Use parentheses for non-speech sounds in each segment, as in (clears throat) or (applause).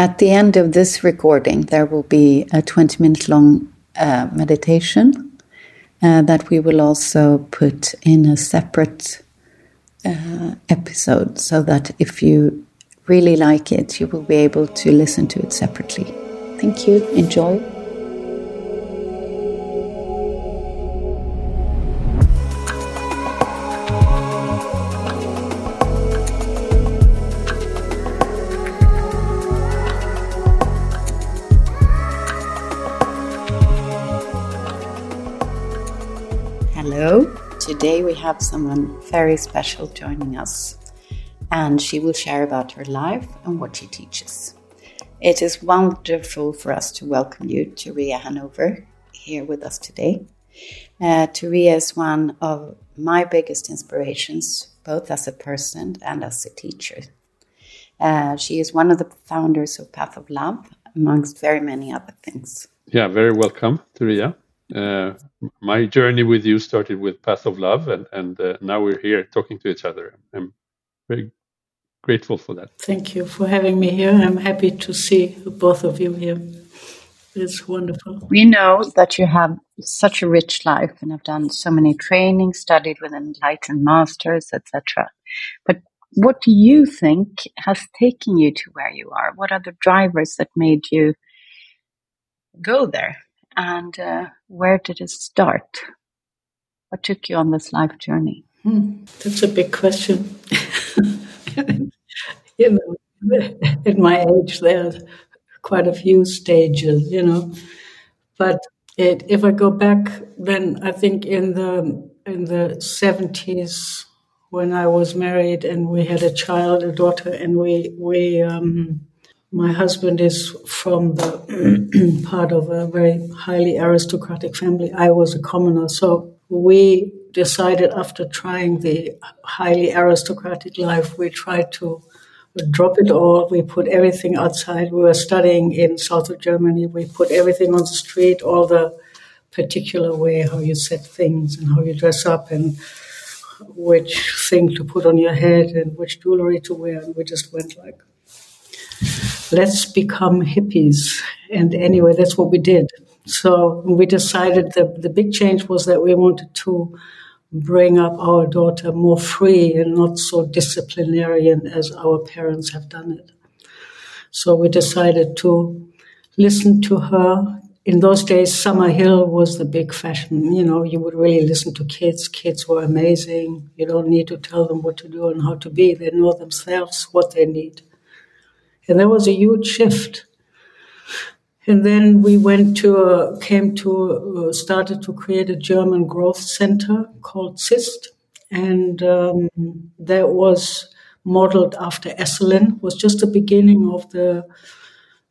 at the end of this recording, there will be a 20 minute long uh, meditation uh, that we will also put in a separate uh, episode so that if you really like it, you will be able to listen to it separately. Thank you. Enjoy. Today we have someone very special joining us, and she will share about her life and what she teaches. It is wonderful for us to welcome you, Turiya Hanover, here with us today. Uh, is one of my biggest inspirations, both as a person and as a teacher. Uh, she is one of the founders of Path of Love, amongst very many other things. Yeah, very welcome, Turiya uh, my journey with you started with Path of Love, and and uh, now we're here talking to each other. I'm very grateful for that. Thank you for having me here. I'm happy to see both of you here. It's wonderful. We know that you have such a rich life and have done so many trainings, studied with enlightened masters, etc. But what do you think has taken you to where you are? What are the drivers that made you go there? And uh, where did it start? What took you on this life journey? Hmm, that's a big question. (laughs) you know, at my age, there are quite a few stages, you know. But it, if I go back, then I think in the in the seventies, when I was married and we had a child, a daughter, and we we um, my husband is from the (clears throat) part of a very highly aristocratic family. I was a commoner. So we decided after trying the highly aristocratic life, we tried to drop it all. We put everything outside. We were studying in south of Germany. We put everything on the street, all the particular way how you set things and how you dress up and which thing to put on your head and which jewelry to wear. And we just went like let's become hippies. And anyway, that's what we did. So we decided the, the big change was that we wanted to bring up our daughter more free and not so disciplinarian as our parents have done it. So we decided to listen to her. In those days, Summerhill was the big fashion. You know, you would really listen to kids. Kids were amazing. You don't need to tell them what to do and how to be. They know themselves what they need. And there was a huge shift. And then we went to, came to, uh, started to create a German growth center called ZIST. And um, that was modeled after Esalen, was just the beginning of the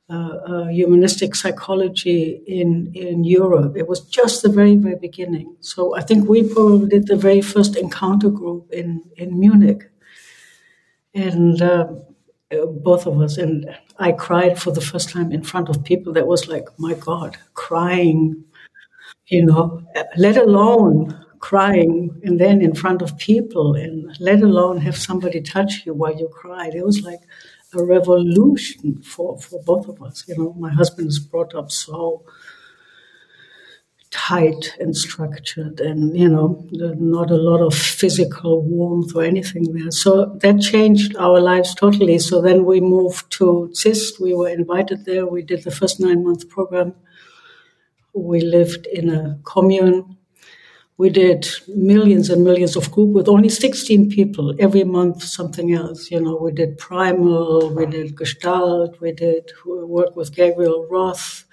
uh, uh, humanistic psychology in, in Europe. It was just the very, very beginning. So I think we probably did the very first encounter group in, in Munich. And um, uh, both of us. And I cried for the first time in front of people. That was like, my God, crying, you know, let alone crying and then in front of people and let alone have somebody touch you while you cried. It was like a revolution for, for both of us. You know, my husband is brought up so tight and structured and you know not a lot of physical warmth or anything there. So that changed our lives totally. So then we moved to ZIST we were invited there. We did the first nine month program. We lived in a commune. We did millions and millions of group with only 16 people every month something else you know. We did primal we did gestalt we did work with Gabrielle Roth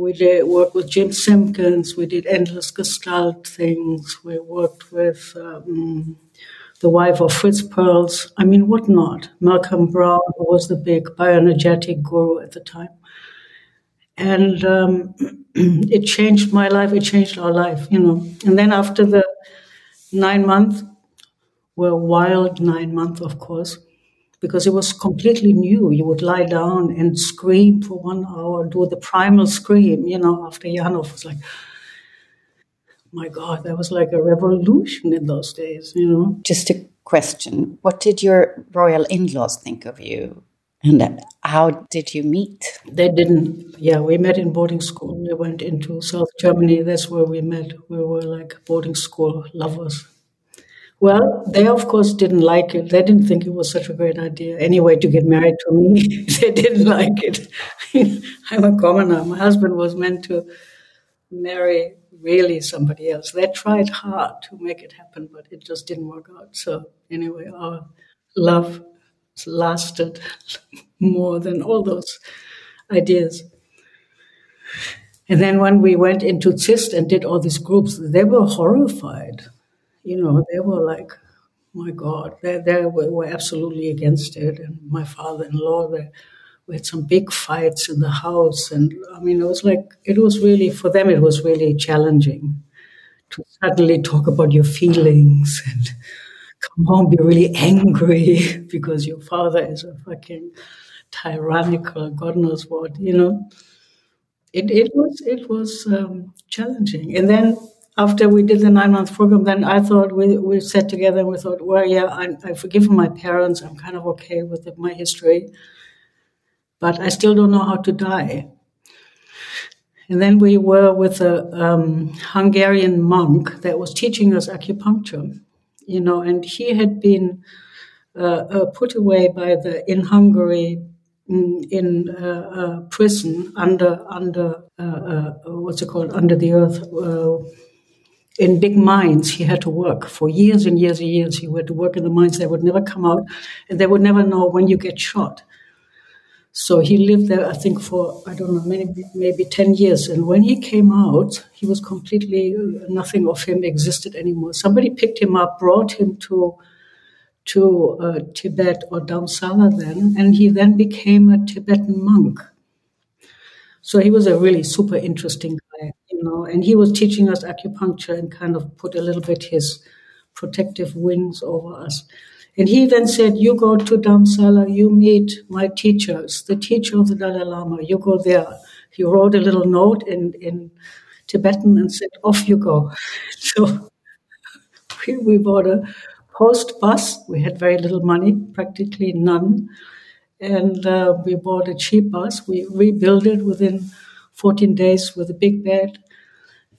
we did work with Jim Simpkins. We did endless Gestalt things. We worked with um, the wife of Fritz Perls. I mean, what not? Malcolm Brown, who was the big bioenergetic guru at the time. And um, (clears throat) it changed my life. It changed our life, you know. And then after the nine months, well, wild nine months, of course, because it was completely new. You would lie down and scream for one hour, do the primal scream, you know, after Janov was like, my God, that was like a revolution in those days, you know. Just a question What did your royal in laws think of you And how did you meet? They didn't. Yeah, we met in boarding school. We went into South Germany. That's where we met. We were like boarding school lovers. Well, they of course didn't like it. They didn't think it was such a great idea anyway to get married to me. (laughs) they didn't like it. (laughs) I'm a commoner. Uh, my husband was meant to marry really somebody else. They tried hard to make it happen, but it just didn't work out. So anyway, our love lasted (laughs) more than all those ideas. And then when we went into ZIST and did all these groups, they were horrified. You know, they were like, my God, they, they were absolutely against it. And my father-in-law, they, we had some big fights in the house. And I mean, it was like, it was really, for them, it was really challenging to suddenly talk about your feelings (laughs) and come home, be really angry (laughs) because your father is a fucking tyrannical, God knows what, you know. It, it was it was um, challenging, and then after we did the nine month program, then I thought we we sat together and we thought, well, yeah, I, I've forgiven my parents. I'm kind of okay with my history, but I still don't know how to die. And then we were with a um, Hungarian monk that was teaching us acupuncture you know, and he had been uh, uh, put away by the in Hungary mm, in uh, prison under under what's it called under the earth in big mines he had to work for years and years and years he had to work in the mines they would never come out and they would never know when you get shot so he lived there, I think, for, I don't know, maybe, maybe 10 years. And when he came out, he was completely, nothing of him existed anymore. Somebody picked him up, brought him to, to uh, Tibet or Dharamsala then, and he then became a Tibetan monk. So he was a really super interesting know, and he was teaching us acupuncture and kind of put a little bit his protective wings over us. And he then said, You go to Dharamsala, you meet my teachers, the teacher of the Dalai Lama, you go there. He wrote a little note in, in Tibetan and said, Off you go. (laughs) So we, we bought a post bus. We had very little money, practically none. And uh, we bought a cheap bus. We rebuilt it within 14 days with a big bed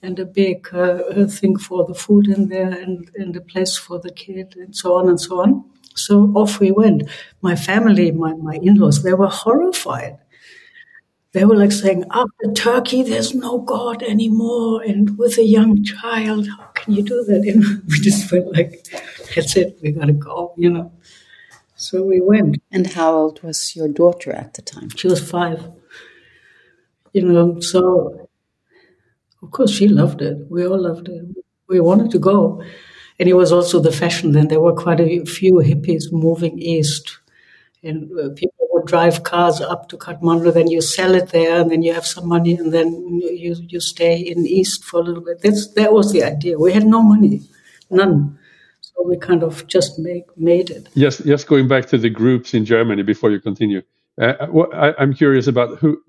and a big uh, thing for the food in there and, and a place for the kid and so on and so on. So off we went. My family, my, my in laws, they were horrified. They were like saying, after Turkey, there's no God anymore. And with a young child, how can you do that? (laughs) And we just felt like, that's it, we gotta go, you know. So we went. And how old was your daughter at the time? She was five. You know, so of course, she loved it. We all loved it. We wanted to go. And it was also the fashion then. There were quite a few hippies moving east. And uh, people would drive cars up to Kathmandu, then you sell it there, and then you have some money, and then you, you stay in east for a little bit. That's, that was the idea. We had no money, none. So we kind of just make, made it. Yes, just going back to the groups in Germany before you continue. Uh, I, I'm curious about who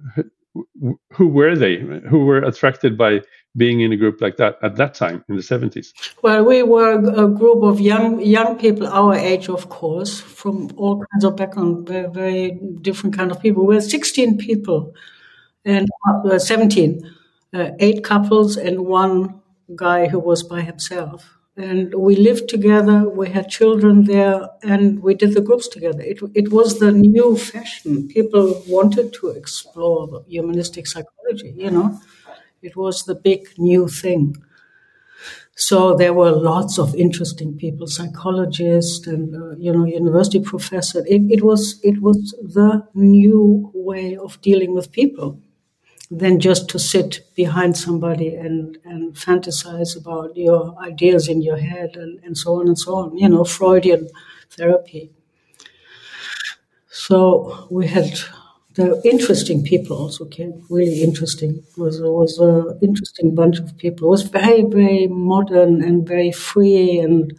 who were they? Who were attracted by being in a group like that at that time in the 70s? Well, we were a group of young young people our age, of course, from all kinds of background, very, very different kind of people. We were 16 people and uh, 17, uh, eight couples and one guy who was by himself and we lived together. We had children there, and we did the groups together. It it was the new fashion. People wanted to explore humanistic psychology. You know, it was the big new thing. So there were lots of interesting people, psychologists and uh, you know university professors. It, it was it was the new way of dealing with people than just to sit behind somebody and, and fantasize about your ideas in your head and, and so on and so on, you know, Freudian therapy. So we had the interesting people also came, really interesting. It was, it was an interesting bunch of people. It was very, very modern and very free and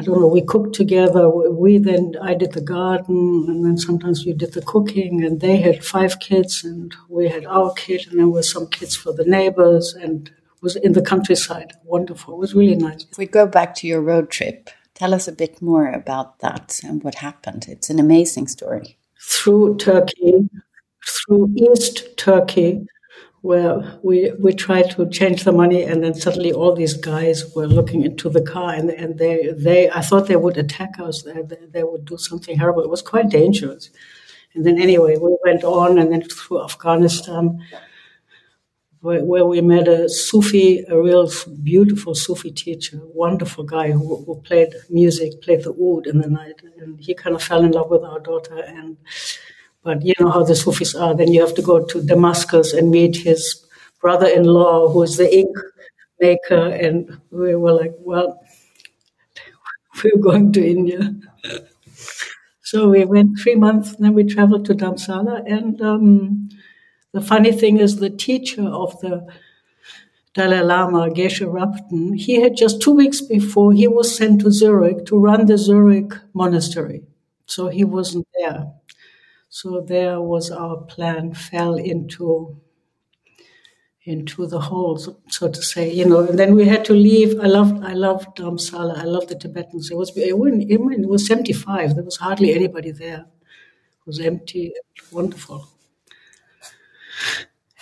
I don't know, we cooked together. We then, I did the garden, and then sometimes we did the cooking, and they had five kids, and we had our kid, and there were some kids for the neighbors, and was in the countryside. Wonderful. It was really nice. If we go back to your road trip, tell us a bit more about that and what happened. It's an amazing story. through Turkey, through East Turkey, where we we tried to change the money, and then suddenly all these guys were looking into the car, and and they they I thought they would attack us, they, they would do something horrible. It was quite dangerous. And then anyway, we went on, and then through Afghanistan, where, where we met a Sufi, a real beautiful Sufi teacher, wonderful guy who, who played music, played the oud in the night, and he kind of fell in love with our daughter and but you know how the Sufis are. Then you have to go to Damascus and meet his brother-in-law, who is the ink maker. And we were like, well, (laughs) we're going to India. (laughs) so we went three months, and then we traveled to Dharamsala. And um, the funny thing is, the teacher of the Dalai Lama, Geshe Rabten, he had just two weeks before, he was sent to Zurich to run the Zurich monastery. So he wasn't there. So there was our plan fell into into the hole, so, so, to say, you know. And then we had to leave. I loved I loved um, Dharamsala. I loved the Tibetans. It was it, it was seventy five. There was hardly anybody there. It was empty, wonderful.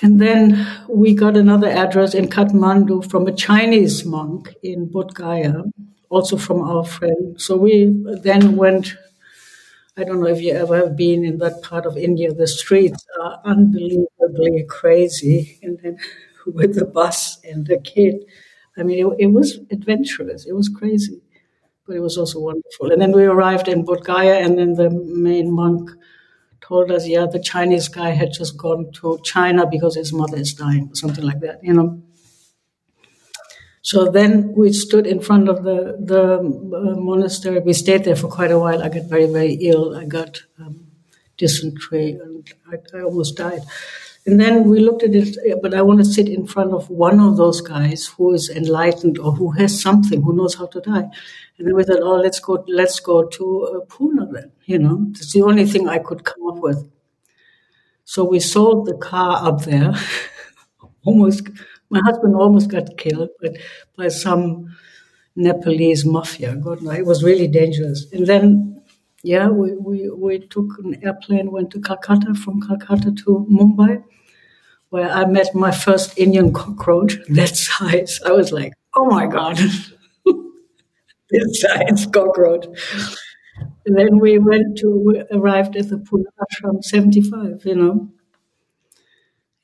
And then we got another address in Kathmandu from a Chinese monk in Bodh Gaya, also from our friend. So we then went I don't know if you ever have been in that part of India. The streets are unbelievably crazy, and then (laughs) with the bus and the kid, I mean, it, it, was adventurous. It was crazy, but it was also wonderful. And then we arrived in Bodh Gaya, and then the main monk told us, "Yeah, the Chinese guy had just gone to China because his mother is dying, or something like that." You know. So then we stood in front of the the uh, monastery. We stayed there for quite a while. I got very very ill. I got um, dysentery and I, I, almost died. And then we looked at it. But I want to sit in front of one of those guys who is enlightened or who has something, who knows how to die. And then we thought, oh, let's go, let's go to uh, Pune then. You know, it's the only thing I could come up with. So we sold the car up there, (laughs) almost my husband almost got killed, but by some Nepalese mafia. God knows, it was really dangerous. And then, yeah, we, we, we took an airplane, went to Calcutta, from Calcutta to Mumbai, where I met my first Indian cockroach (laughs) that size. I was like, oh my God, (laughs) this size cockroach. And then we went to, we arrived at the Pune Ashram 75, you know.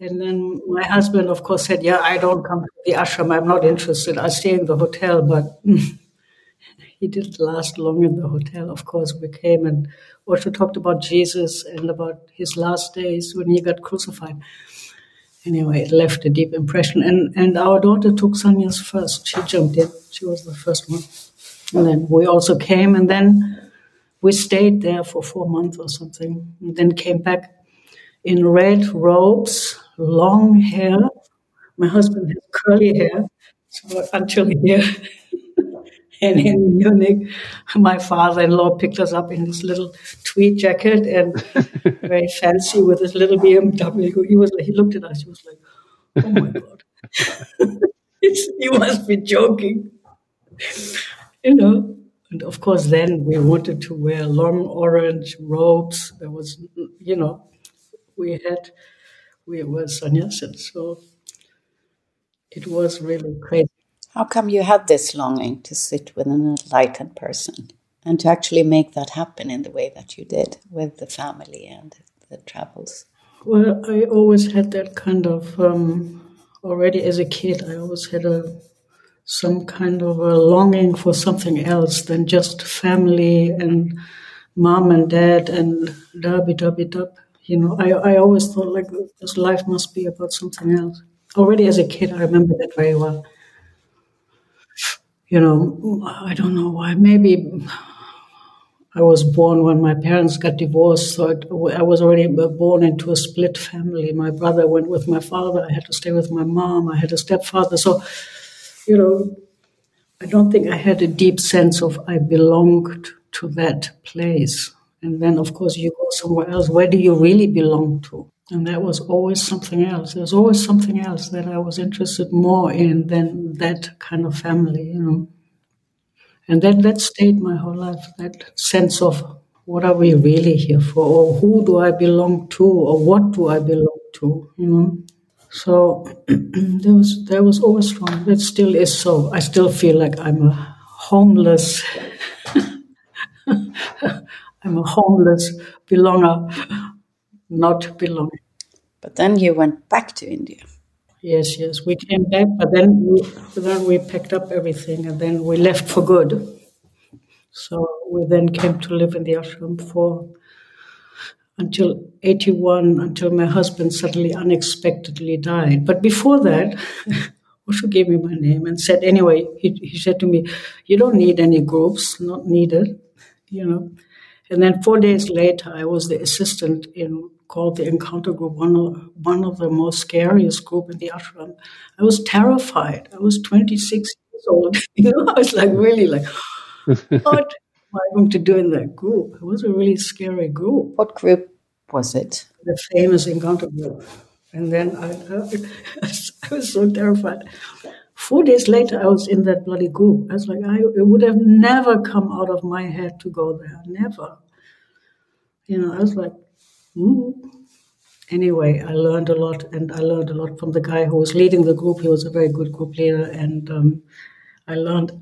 And then my husband, of course, said, Yeah, I don't come to the ashram. I'm not interested. I stay in the hotel. But (laughs) he didn't last long in the hotel. Of course, we came and also talked about Jesus and about his last days when he got crucified. Anyway, it left a deep impression. And, and our daughter took sannyas first. She jumped in. She was the first one. And then we also came, and then we stayed there for four months or something, and then came back in red robes long hair. My husband has curly hair, so until here. (laughs) and in Munich, my father-in-law picked us up in this little tweed jacket and (laughs) very fancy with his little BMW. He was he looked at us. He was like, "Oh my (laughs) god." he must be joking. You know, and of course, then we wanted to wear long orange robes. There was, you know, we had we were sannyasins. So it was really crazy. How come you had this longing to sit with an enlightened person and to actually make that happen in the way that you did with the family and the travels? Well, I always had that kind of, um, already as a kid, I always had a some kind of a longing for something else than just family and mom and dad and dabby dabby dub you know, I, I always thought like this life must be about something else. Already as a kid, I remember that very well. You know, I don't know why. Maybe I was born when my parents got divorced, so it, I was already born into a split family. My brother went with my father. I had to stay with my mom. I had a stepfather. So, you know, I don't think I had a deep sense of I belonged to that place. And then, of course, you go somewhere else. Where do you really belong to? And that was always something else. There's always something else that I was interested more in than that kind of family, you know. And that, that stayed my whole life, that sense of what are we really here for? Or who do I belong to? Or what do I belong to? You know? So (clears throat) there was there was always strong. That still is so. I still feel like I'm a homeless (laughs) I'm a homeless belonger, not belonging. But then you went back to India. Yes, yes, we came back, but then we, then we packed up everything and then we left for good. So we then came to live in the ashram for until 81, until my husband suddenly unexpectedly died. But before that, (laughs) Osho gave me my name and said, anyway, he, he said to me, you don't need any groups, not needed, you know. And then four days later, I was the assistant in called the Encounter Group, one of, one of the most scariest group in the ashram. I was terrified. I was 26 years old. (laughs) You know, I was like really like, (laughs) what am I going to do in that group? It was a really scary group. What group was it? The famous Encounter Group. And then I, I, (laughs) I was so terrified. Four days later, I was in that bloody group. I was like, I, it would have never come out of my head to go there. Never. You know, I was like, anyway, I learned a lot, and I learned a lot from the guy who was leading the group. He was a very good group leader, and um, I learned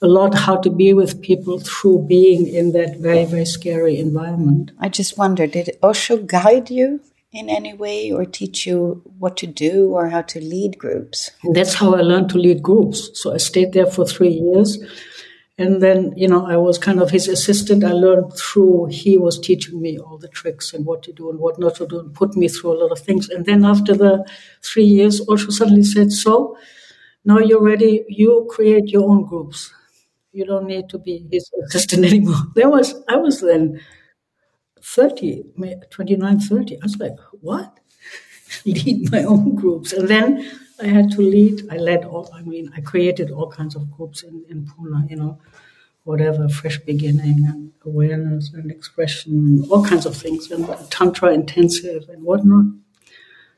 a lot how to be with people through being in that very, very scary environment. I just wonder, did Osho guide you in any way or teach you what to do or how to lead groups? And that's how I learned to lead groups. So I stayed there for three years. And then, you know, I was kind of his assistant. I learned through, he was teaching me all the tricks and what to do and what not to do and put me through a lot of things. And then after the three years, Osho suddenly said, So now you're ready, you create your own groups. You don't need to be his (laughs) assistant anymore. There was, I was then 30, 29, 30. I was like, what? (laughs) lead my own groups. And then I had to lead, I led all, I mean, I created all kinds of groups in, in Pune, you know, whatever, fresh beginning and awareness and expression, all kinds of things, and Tantra intensive and whatnot.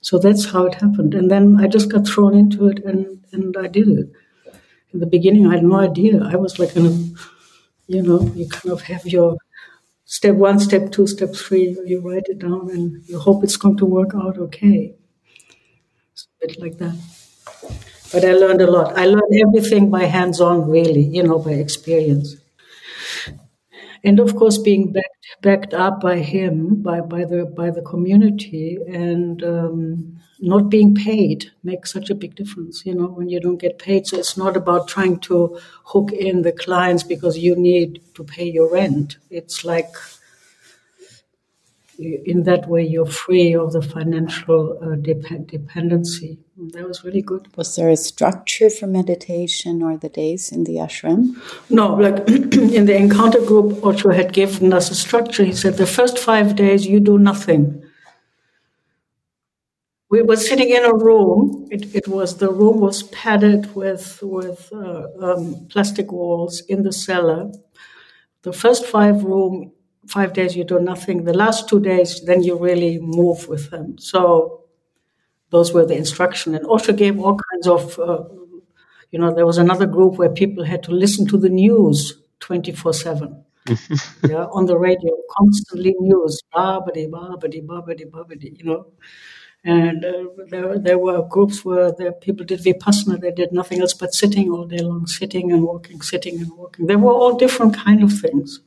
So that's how it happened. And then I just got thrown into it and, and I did it. In the beginning, I had no idea. I was like, a, you know, you kind of have your step one, step two, step three. You write it down and you hope it's going to work out okay. It's a bit like that. But I learned a lot. I learned everything by hands on, really, you know, by experience. And of course, being backed, backed up by him, by, by the by the community, and um, not being paid makes such a big difference. You know, when you don't get paid, so it's not about trying to hook in the clients because you need to pay your rent. It's like in that way you're free of the financial uh, dep- dependency. That was really good. Was there a structure for meditation or the days in the ashram? No, like (clears throat) in the encounter group, Osho had given us a structure. He said the first five days you do nothing. We were sitting in a room. It, it was the room was padded with with uh, um, plastic walls in the cellar. The first five room five days you do nothing. The last two days, then you really move with them. So those were the instruction. And Osho gave all kinds of, uh, you know, there was another group where people had to listen to the news 24 7. (laughs) yeah, on the radio, constantly news, babadi, babadi, babadi, babadi, you know. And uh, there, there were groups where the people did vipassana, they did nothing else but sitting all day long, sitting and walking, sitting and walking. There were all different kind of things.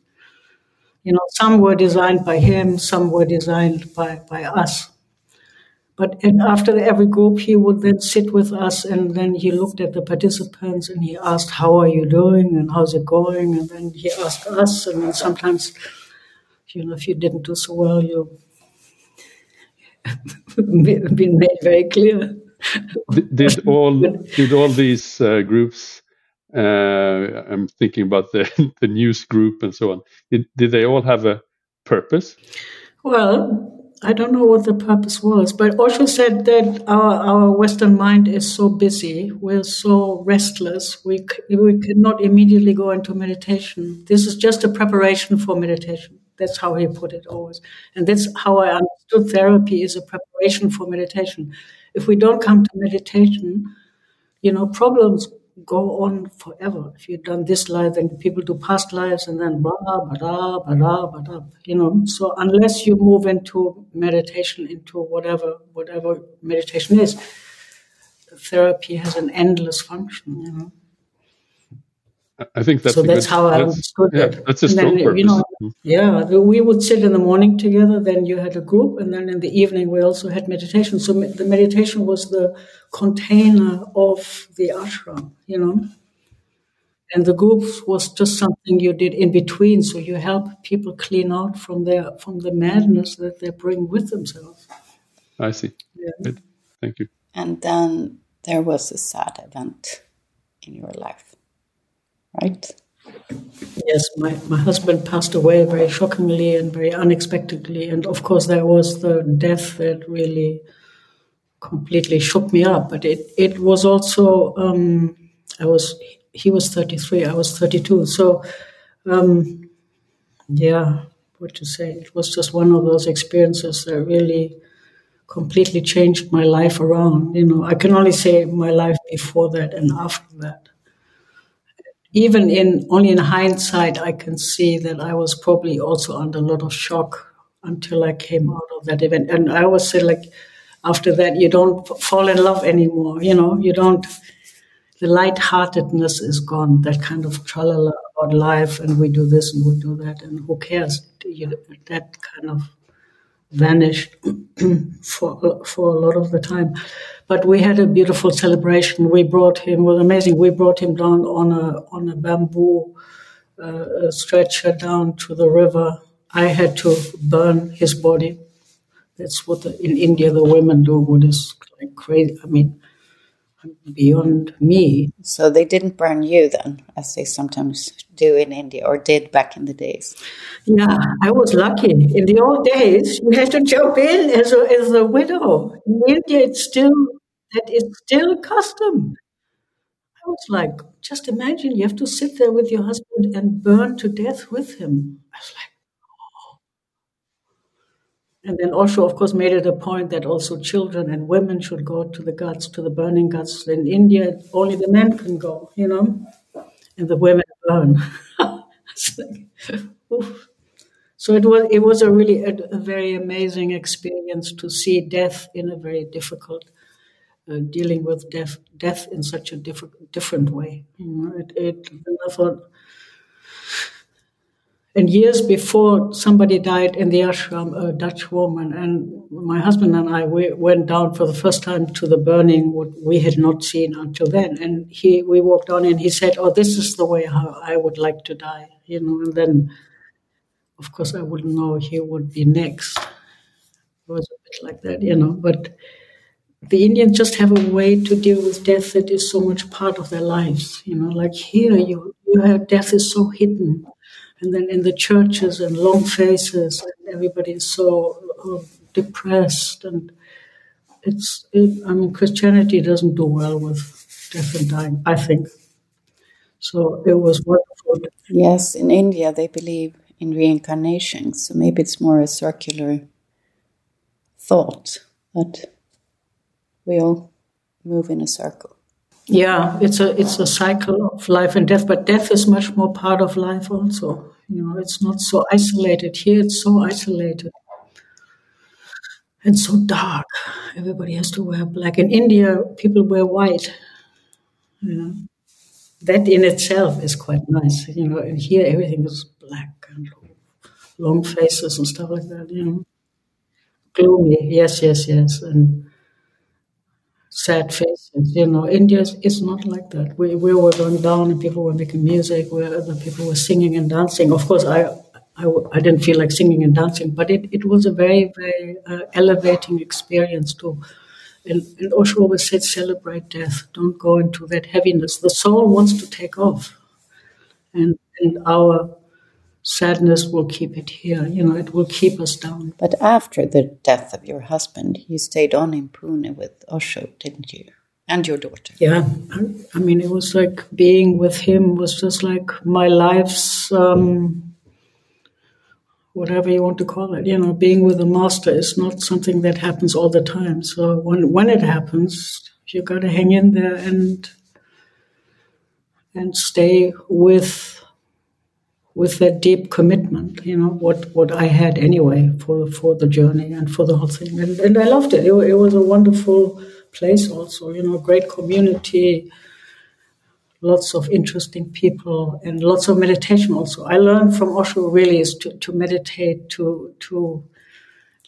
You know, some were designed by him, some were designed by, by us. But after every group, he would then sit with us and then he looked at the participants and he asked, How are you doing? and how's it going? And then he asked us. And then sometimes, you know, if you didn't do so well, you been made very clear. Did all did all these uh, groups uh, I'm thinking about the, (laughs) the news group and so on. Did, did they all have a purpose? Well, I don't know what the purpose was, but Osho said that our, our Western mind is so busy, we're so restless, we, we cannot immediately go into meditation. This is just a preparation for meditation. That's how he put it always. And that's how I understood therapy is a preparation for meditation. If we don't come to meditation, you know, problems go on forever. If you've done this life, then people do past lives, and then blah blah blah blah blah. You know, so unless you move into meditation, into whatever whatever meditation is, therapy has an endless function. You know. I think that's so. that's good, how I understood yeah, it. That's a strong then, purpose. You know, yeah, we would sit in the morning together. Then you had a group, and then in the evening we also had meditation. So the meditation was the container of the ashram. You know, and the group was just something you did in between. So you help people clean out from their from the madness that they bring with themselves. I see. Yeah. Good. Thank you. And then there was a sad event in your life, right? Yes, my, my husband passed away very shockingly and very unexpectedly. And of course, there was the death that really completely shook me up. But it, it was also, um, I was, he was 33, I was 32. So, um, yeah, what to say? It was just one of those experiences that really completely changed my life around. You know, I can only say my life before that and after that. Even in only in hindsight, I can see that I was probably also under a lot of shock until I came out of that event. And I always say, like, after that, you don't fall in love anymore. You know, you don't. The lightheartedness is gone. That kind of tralala about life, and we do this and we do that, and who cares? You, that kind of vanished (clears throat) for for a lot of the time. But we had a beautiful celebration. We brought him was amazing. We brought him down on a on a bamboo uh, stretcher down to the river. I had to burn his body. That's what the, in India the women do. What is like crazy? I mean, beyond me. So they didn't burn you then, as they sometimes do in India or did back in the days. Yeah, I was lucky. In the old days, you had to jump in as a, as a widow. In India, it's still that is still custom. I was like, just imagine you have to sit there with your husband and burn to death with him. I was like. And then Osho, of course, made it a point that also children and women should go to the ghats, to the burning ghats. In India, only the men can go, you know, and the women (laughs) like. So it was it was a really a, a, very amazing experience to see death in a very difficult, uh, dealing with death death in such a different different way. You know, it, it and years before somebody died in the ashram, a Dutch woman, and my husband and I we went down for the first time to the burning, what we had not seen until then. And he we walked on, and he said, "Oh, this is the way how I would like to die," you know, and then of course, I wouldn't know he would be next. It was a bit like that, you know. But the Indians just have a way to deal with death that is so much part of their lives, you know. Like here, you you have death is so hidden, and then in the churches and long faces, and everybody is so uh, depressed, and it's. It, I mean, Christianity doesn't do well with death and dying. I think. So it was wonderful. Yes, in India they believe in reincarnation. So maybe it's more a circular thought that we all move in a circle. Yeah, it's a it's a cycle of life and death, but death is much more part of life also. You know, it's not so isolated. Here it's so isolated and so dark. Everybody has to wear black. In India, people wear white. You know, that in itself is quite nice. You know, and here everything is black and long faces and stuff like that, you know. Gloomy, yes, yes, yes, and sad faces. You know, India is not like that. We, we were going down and people were making music where other people were singing and dancing. Of course, I, I, I didn't feel like singing and dancing, but it, it was a very, very uh, elevating experience too. And, and Osho always said, celebrate death. Don't go into that heaviness. The soul wants to take off. And, and our sadness will keep it here. You know, it will keep us down. But after the death of your husband, you stayed on in Pune with Osho, didn't you? And your daughter. Yeah, I, mean, it was like being with him was just like my life's, um, whatever you want to call it. You know, being with a master is not something that happens all the time. So when when it happens, you got to hang in there and and stay with with that deep commitment, you know, what, what I had anyway for, for the journey and for the whole thing. And, and I loved it. it. It was a wonderful place also, you know, great community, lots of interesting people and lots of meditation also. I learned from Osho really is to, to meditate, to, to,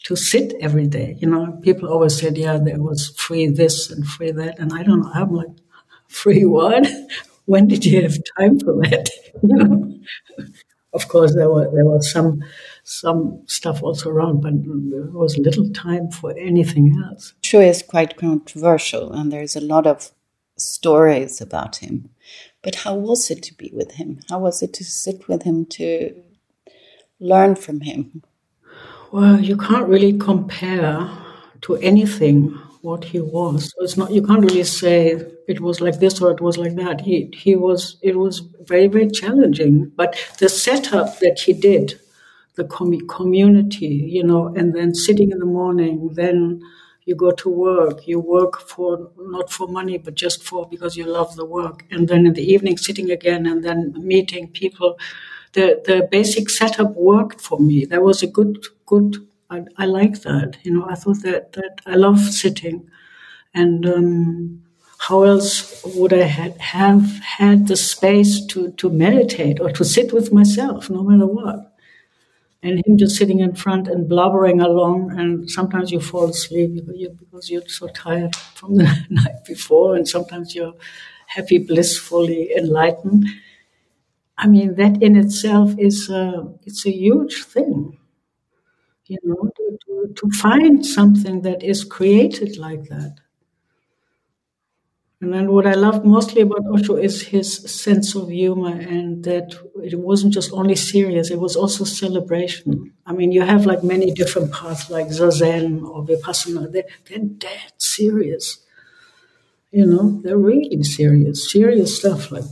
to sit every day. You know, people always said, yeah, there was free this and free that. And I don't know, I'm like, free what? (laughs) when did you have time for that? (laughs) you know? Of course, there were there was some some stuff also around, but there was little time for anything else. Sure, is quite controversial, and there's a lot of stories about him. But how was it to be with him? How was it to sit with him to learn from him? Well, you can't really compare to anything what he was. So it's not you can't really say it was like this or it was like that. He he was it was very very challenging. But the setup that he did, the com- community, you know, and then sitting in the morning, then you go to work. You work for not for money, but just for because you love the work. And then in the evening, sitting again and then meeting people. The the basic setup worked for me. There was a good good I, I like that. You know, I thought that that I love sitting, and um, how else would I had, have had the space to to meditate or to sit with myself, no matter what? And him just sitting in front and blubbering along, and sometimes you fall asleep because you're so tired from the (laughs) night before, and sometimes you're happy, blissfully enlightened. I mean, that in itself is a, it's a huge thing you know, to, to, to find something that is created like that. And then what I loved mostly about Osho is his sense of humor and that it wasn't just only serious, it was also celebration. I mean, you have like many different paths like Zazen or Vipassana, they're, they're dead serious. You know, they're really serious, serious stuff like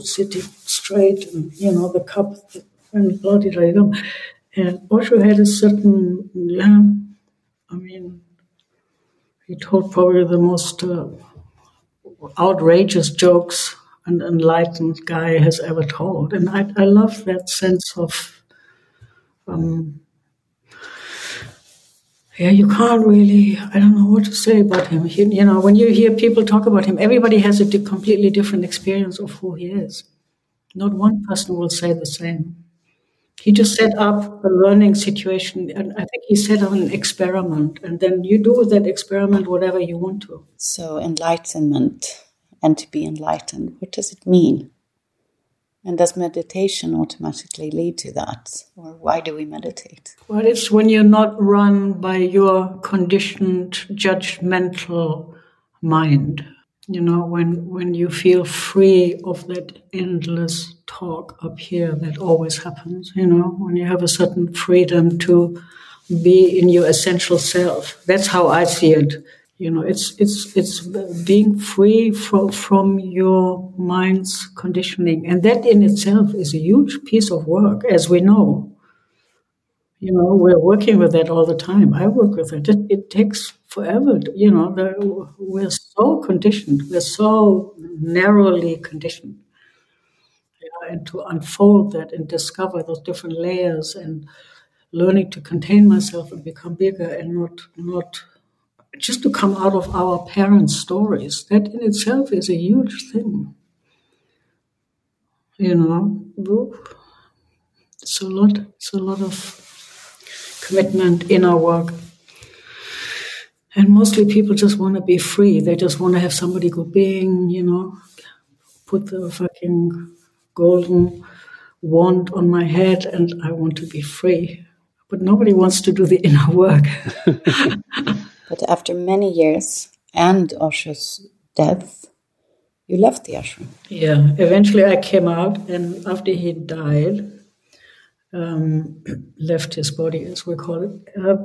sitting straight and, you know, the cup and bloody and Osho had a certain, yeah, I mean, he told probably the most uh, outrageous jokes an enlightened guy has ever told. And I, I love that sense of, um, yeah, you can't really, I don't know what to say about him. He, you know, when you hear people talk about him, everybody has a completely different experience of who he is. Not one person will say the same. He just set up a learning situation, and I think he set up an experiment, and then you do with that experiment whatever you want to. So, enlightenment and to be enlightened, what does it mean? And does meditation automatically lead to that? Or why do we meditate? Well, it's when you're not run by your conditioned, judgmental mind you know when when you feel free of that endless talk up here that always happens you know when you have a certain freedom to be in your essential self. That's how i see it. You know it's it's it's being free from from your mind's conditioning. And that in itself is a huge piece of work as we know you know we're working with that all the time i work with it it, it takes forever. You know, we're so conditioned, we're so narrowly conditioned. and to unfold that and discover those different layers and learning to contain myself and become bigger and not not just to come out of our parents' stories. That in itself is a huge thing. You know, it's a lot. It's a lot of commitment in our work. And mostly people just want to be free. They just want to have somebody go bing, you know, put the fucking golden wand on my head and I want to be free. But nobody wants to do the inner work. (laughs) but after many years and Osho's death, you left the ashram. Yeah, eventually I came out, and after he died, um, left his body, as we call it. Uh,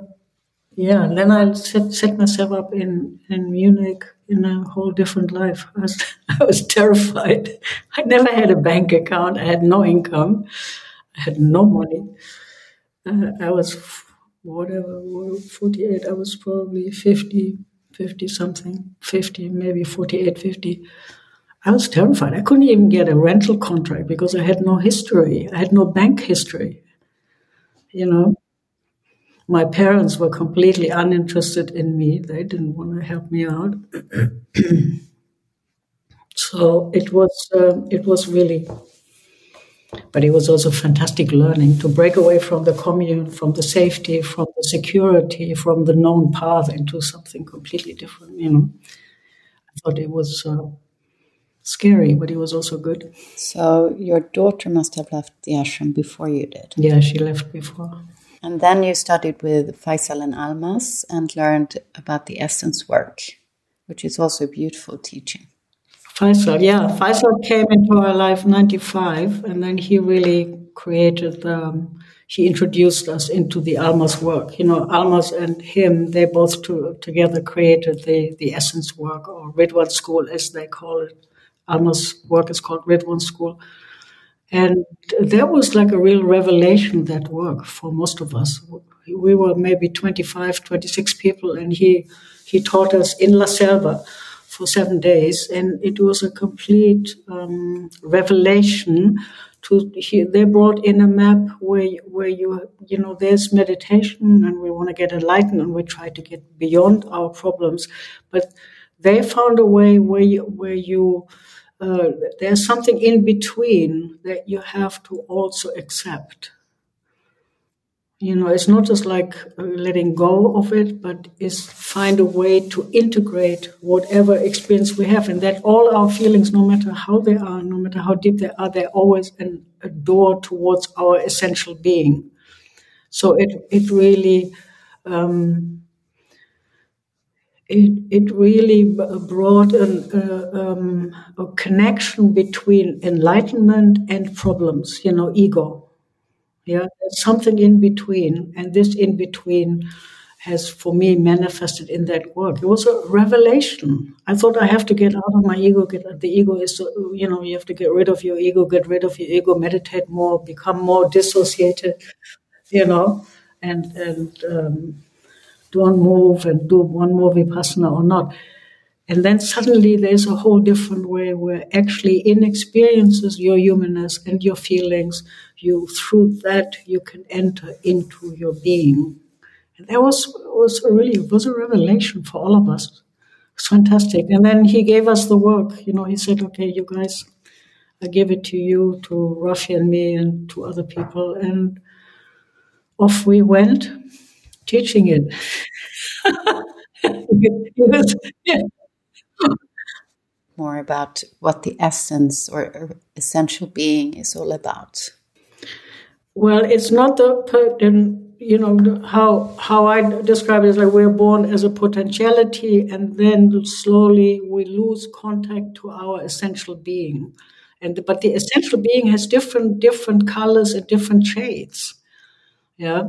yeah, then I set, set myself up in, in Munich in a whole different life. I was, (laughs) I was terrified. I never had a bank account. I had no income. I had no money. Uh, I was whatever, 48. I was probably 50, 50 something, 50, maybe 48, 50. I was terrified. I couldn't even get a rental contract because I had no history. I had no bank history. You know, my parents were completely uninterested in me. They didn't want to help me out. (clears throat) so it was uh, it was really but it was also fantastic learning to break away from the commune, from the safety, from the security, from the known path into something completely different. You know, I thought it was uh, scary, but it was also good. So your daughter must have left the ashram before you did. Yeah, she left before. And then you studied with Faisal and Almaas and learned about the essence work, which is also a beautiful teaching. Faisal, yeah. Faisal came into our life 95, and then he really created the, um, he introduced us into the Almaas work. You know, Almaas and him, they both to, together created the, the Essence work, or Ridwan School, as they call it. Almaas work is called Ridwan School. And that was like a real revelation, that work, for most of us. We were maybe 25, 26 people, and he, he taught us in La Selva for seven days, and it was a complete um, revelation. To he, they brought in a map where where you you know there's meditation, and we want to get enlightened, and we try to get beyond our problems, but they found a way where you where you uh, there's something in between that you have to also accept. You know it's not just like uh, letting go of it but is find a way to integrate whatever experience we have. And that all our feelings no matter how they are no matter how deep they are they're always an, a door towards our essential being. So it it really um, it, it really brought an, uh, um, a connection between enlightenment and problems, you know, ego yeah, something in between, and this in between has, for me, manifested in that work. It was a revelation. I thought I have to get out of my ego. Get the ego is, you know, you have to get rid of your ego, get rid of your ego, meditate more, become more dissociated, you know, and and um, don't move and do one more vipassana or not. And then suddenly there's a whole different way where actually in experiences your humanness and your feelings, you through that you can enter into your being. And that was was a really was a revelation for all of us. It's fantastic. And then he gave us the work. You know, he said, "Okay, you guys, I give it to you, to Rafi and me, and to other people." And off we went, teaching it. (laughs) yeah more about what the essence or essential being is all about? Well, it's not the you know how how I describe it is like we're born as a potentiality, and then slowly we lose contact to our essential being. And but the essential being has different different colors and different shades. Yeah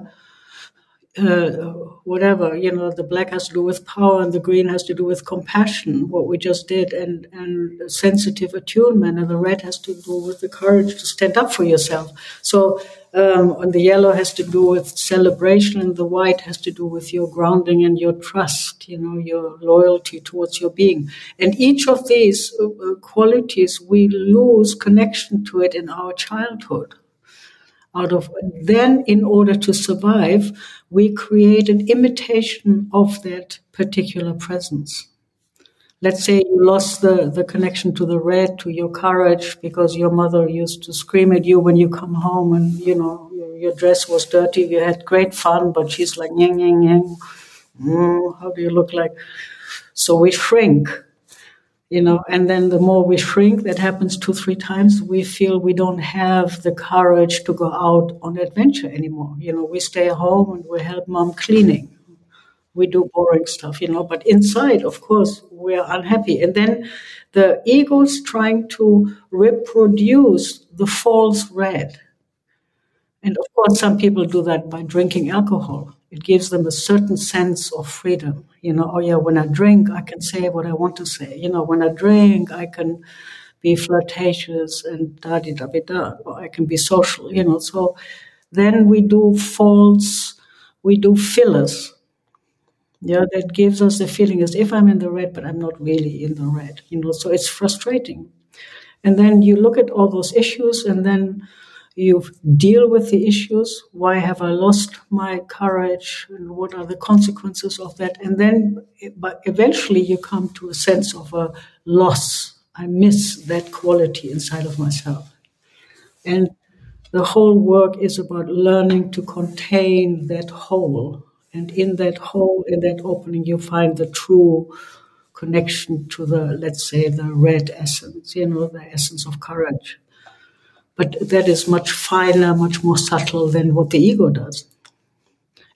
uh, whatever you know the black has to do with power and the green has to do with compassion what we just did and and sensitive attunement and the red has to do with the courage to stand up for yourself. So um, and the yellow has to do with celebration and the white has to do with your grounding and your trust you know your loyalty towards your being. And each of these uh, uh qualities we lose connection to it in our childhood out of. Then in order to survive we create an imitation of that particular presence. Let's say you lost the, the connection to the red to your courage because your mother used to scream at you when you come home and you know your, your dress was dirty you had great fun but she's like yang yang yang mm, how do you look like? So we shrink you know and then the more we shrink that happens two three times we feel we don't have the courage to go out on adventure anymore. You know we stay home and we help mom cleaning. We do boring stuff you know but inside of course we're unhappy. And then the ego's trying to reproduce the false red. And of course some people do that by drinking alcohol it gives them a certain sense of freedom. You know, oh yeah, when I drink, I can say what I want to say. You know, when I drink, I can be flirtatious and da da da da, or I can be social. You know, so then we do false, we do fillers. Yeah, that gives us the feeling as if I'm in the red, but I'm not really in the red. You know, so it's frustrating. And then you look at all those issues, and then you deal with the issues. Why have I lost my courage? And what are the consequences of that? And then, but eventually, you come to a sense of a loss. I miss that quality inside of myself. And the whole work is about learning to contain that whole. And in that whole, in that opening, you find the true connection to the, let's say, the red essence, you know, the essence of courage. But that is much finer, much more subtle than what the ego does.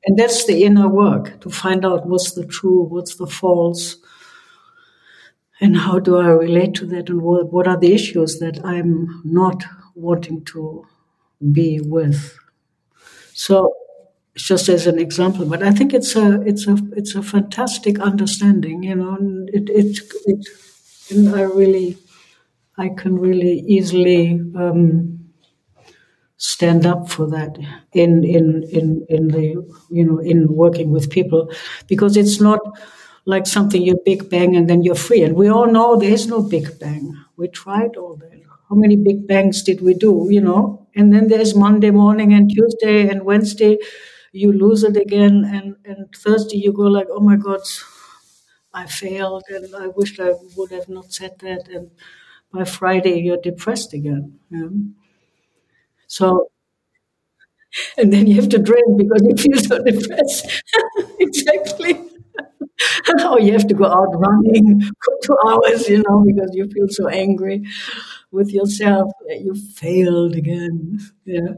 And that's the inner work to find out what's the true, what's the false, and how do I relate to that, and what, what are the issues that I'm not wanting to be with. So, just as an example, but I think it's a it's a it's a fantastic understanding, you know. And it it, it and I really I can really easily um, stand up for that in in in in the you know in working with people because it's not like something you big bang and then you're free. And we all know there is no big bang. We tried all that. How many big bangs did we do? You know, and then there's Monday morning and Tuesday and Wednesday, you lose it again, and and Thursday you go like, oh my God, I failed, and I wish I would have not said that, and by Friday you're depressed again. Yeah? So, and then you have to drink because you feel so depressed. (laughs) exactly. (laughs) oh, you have to go out running for two hours, you know, because you feel so angry with yourself that you failed again. Yeah.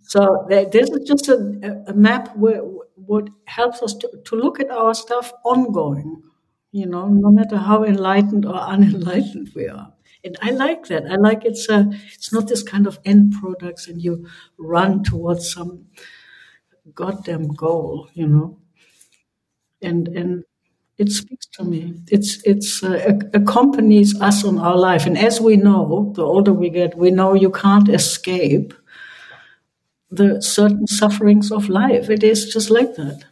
So this is just a, a map where what helps us to, to look at our stuff ongoing, you know, no matter how enlightened or unenlightened we are. And I like that. I like it's a, it's not this kind of end products and you run towards some goddamn goal, you know. And and it speaks to me. It's it's uh, accompanies us on our life. And as we know, the older we get, we know you can't escape the certain sufferings of life. It is just like that.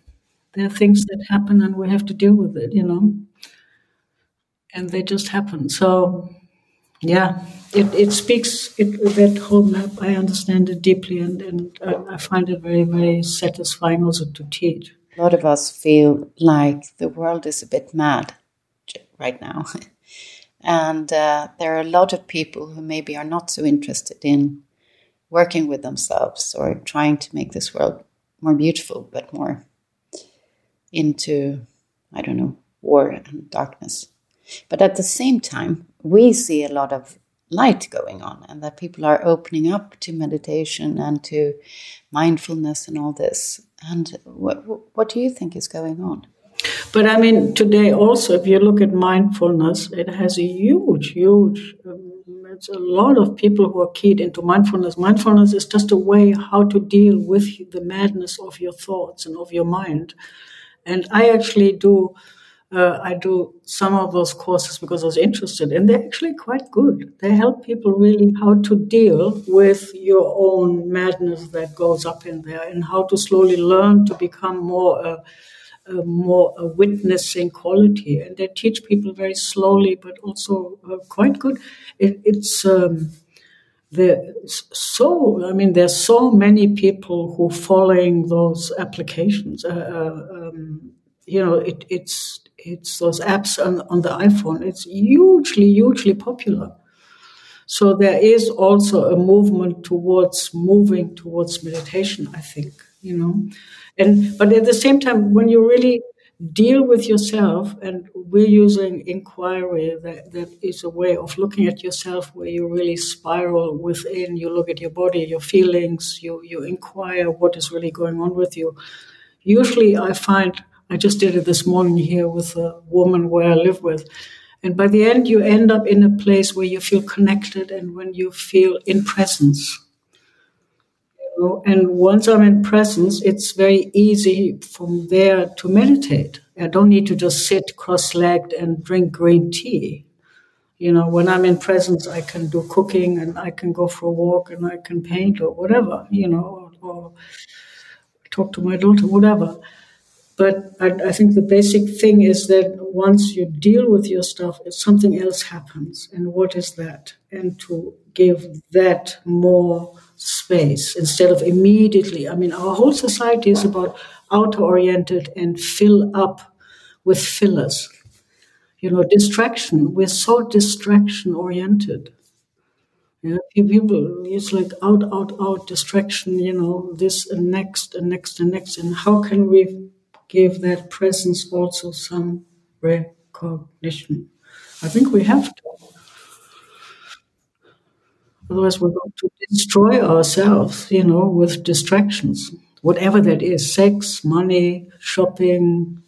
There are things that happen, and we have to deal with it. You know, and they just happen. So yeah, it, it speaks, it, that whole map, I understand it deeply and, and uh, I find it very, very satisfying also to teach. A lot of us feel like the world is a bit mad right now. (laughs) and uh, there are a lot of people who maybe are not so interested in working with themselves or trying to make this world more beautiful, but more into, I don't know, war and darkness. But at the same time, we see a lot of light going on and that people are opening up to meditation and to mindfulness and all this. And what, what do you think is going on? But I mean, today also, if you look at mindfulness, it has a huge, huge, um, it's a lot of people who are keyed into mindfulness. Mindfulness is just a way how to deal with the madness of your thoughts and of your mind. And I actually do uh, I do some of those courses because I was interested, and they're actually quite good. They help people really how to deal with your own madness that goes up in there, and how to slowly learn to become more. Uh, uh, more a witnessing quality, and they teach people very slowly, but also uh, quite good. It, it's um, so. I mean, there's so many people who following those applications. Uh, uh um, you know, it, it's it's those apps on, on the iPhone. It's hugely, hugely popular. So there is also a movement towards moving towards meditation, I think, you know. And but at the same time, when you really deal with yourself, and we're using inquiry that, that is a way of looking at yourself where you really spiral within, you look at your body, your feelings, you you inquire what is really going on with you. Usually I find I just did it this morning here with a woman where I live with. And by the end, you end up in a place where you feel connected and when you feel in presence. You know? And once I'm in presence, it's very easy from there to meditate. I don't need to just sit cross legged and drink green tea. You know, when I'm in presence, I can do cooking and I can go for a walk and I can paint or whatever, you know, or, or talk to my daughter, whatever but I, I, think the basic thing is that once you deal with your stuff, something else happens. And what is that? And to give that more space instead of immediately. I mean, our whole society is about outer oriented and fill up with fillers. You know, distraction. We're so distraction oriented. Yeah, people, it's like out, out, out, distraction, you know, this and next and next and next. And how can we give that presence also some recognition? I think we have to. Otherwise, we're going to destroy ourselves, you know, with distractions, whatever that is sex, money, shopping,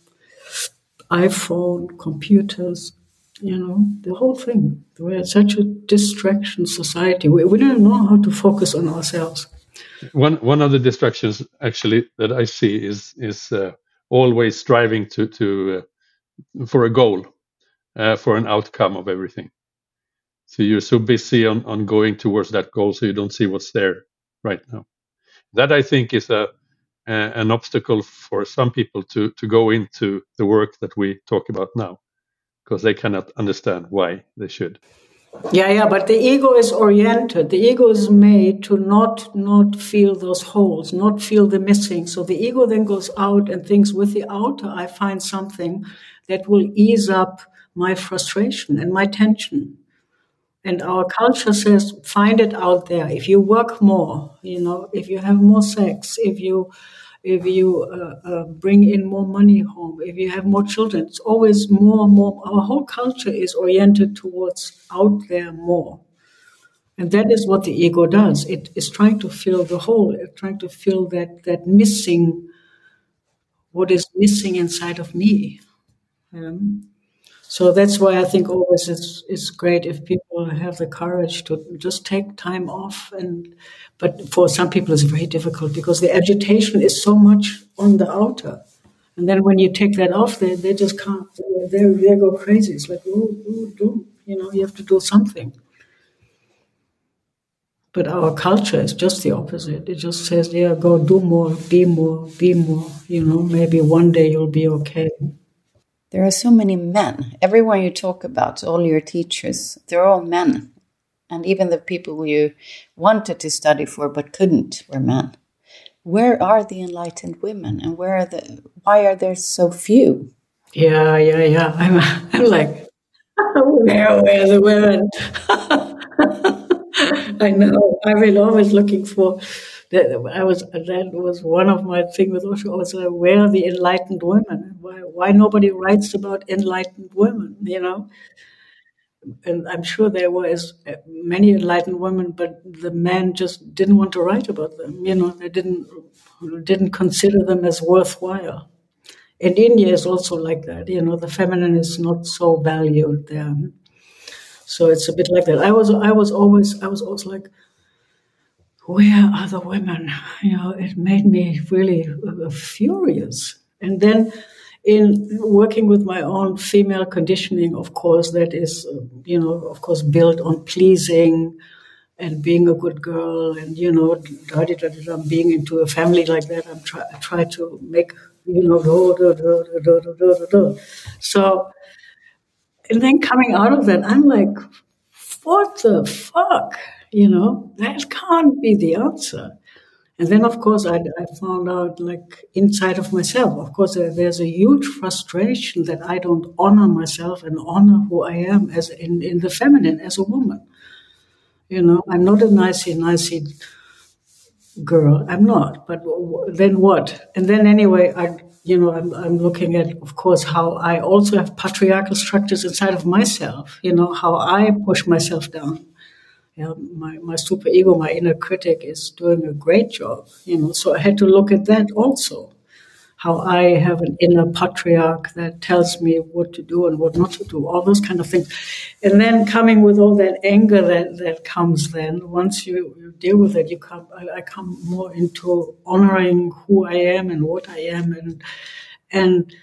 iPhone, computers, you know, the whole thing. We're such a distraction society. We, we don't know how to focus on ourselves. One one of the distractions actually that I see is is uh, always striving to to uh, for a goal, uh, for an outcome of everything. So you're so busy on on going towards that goal, so you don't see what's there right now. That I think is a an obstacle for some people to to go into the work that we talk about now because they cannot understand why they should. Yeah, yeah, but the ego is oriented. The ego is made to not not feel those holes, not feel the missing. So the ego then goes out and thinks, with the outer, I find something that will ease up my frustration and my tension. And our culture says, find it out there. If you work more, you know, if you have more sex, if you if you uh, uh, bring in more money home, if you have more children, it's always more and more. Our whole culture is oriented towards out there more. And that is what the ego does. It is trying to fill the hole, it's trying to fill that, that missing, what is missing inside of me. Um, so that's why I think always it's, it's great if people have the courage to just take time off. And but for some people it's very difficult because the agitation is so much on the outer. And then when you take that off, they, they just can't. They, they go crazy. It's like, oh, oh, do you know? You have to do something. But our culture is just the opposite. It just says, yeah, go do more, be more, be more. You know, maybe one day you'll be okay. There are so many men. Everyone you talk about, all your teachers, they're all men. And even the people you wanted to study for but couldn't were men. Where are the enlightened women and where are the why are there so few? Yeah, yeah, yeah. I'm, (laughs) I'm like, (laughs) where, where are the women? (laughs) I know. I've been always looking for that I was that was one of my things with Osho was uh, where are the enlightened women? Why why nobody writes about enlightened women? You know, and I'm sure there was uh, many enlightened women, but the men just didn't want to write about them. You know, they didn't didn't consider them as worthwhile. And India is also like that. You know, the feminine is not so valued there. So it's a bit like that. I was I was always I was always like where are the women? You know, it made me really uh, furious. And then in working with my own female conditioning, of course, that is, uh, you know, of course, built on pleasing and being a good girl and, you know, da, da, da, da, being into a family like that. I'm try, I try to make, you know, so, and then coming out of that, I'm like, what the fuck? You know, that can't be the answer. And then, of course, I, I found out, like, inside of myself, of course, uh, there's a huge frustration that I don't honor myself and honor who I am as in, in the feminine, as a woman. You know, I'm not a nicey, nicey girl. I'm not. But then what? And then, anyway, I, you know, I'm, I'm looking at, of course, how I also have patriarchal structures inside of myself, you know, how I push myself down yeah, my, my super ego, my inner critic is doing a great job, you know. So I had to look at that also, how I have an inner patriarch that tells me what to do and what not to do, all those kind of things. And then coming with all that anger that, that comes then, once you, you deal with it, you come, I, I come more into honoring who I am and what I am and, and,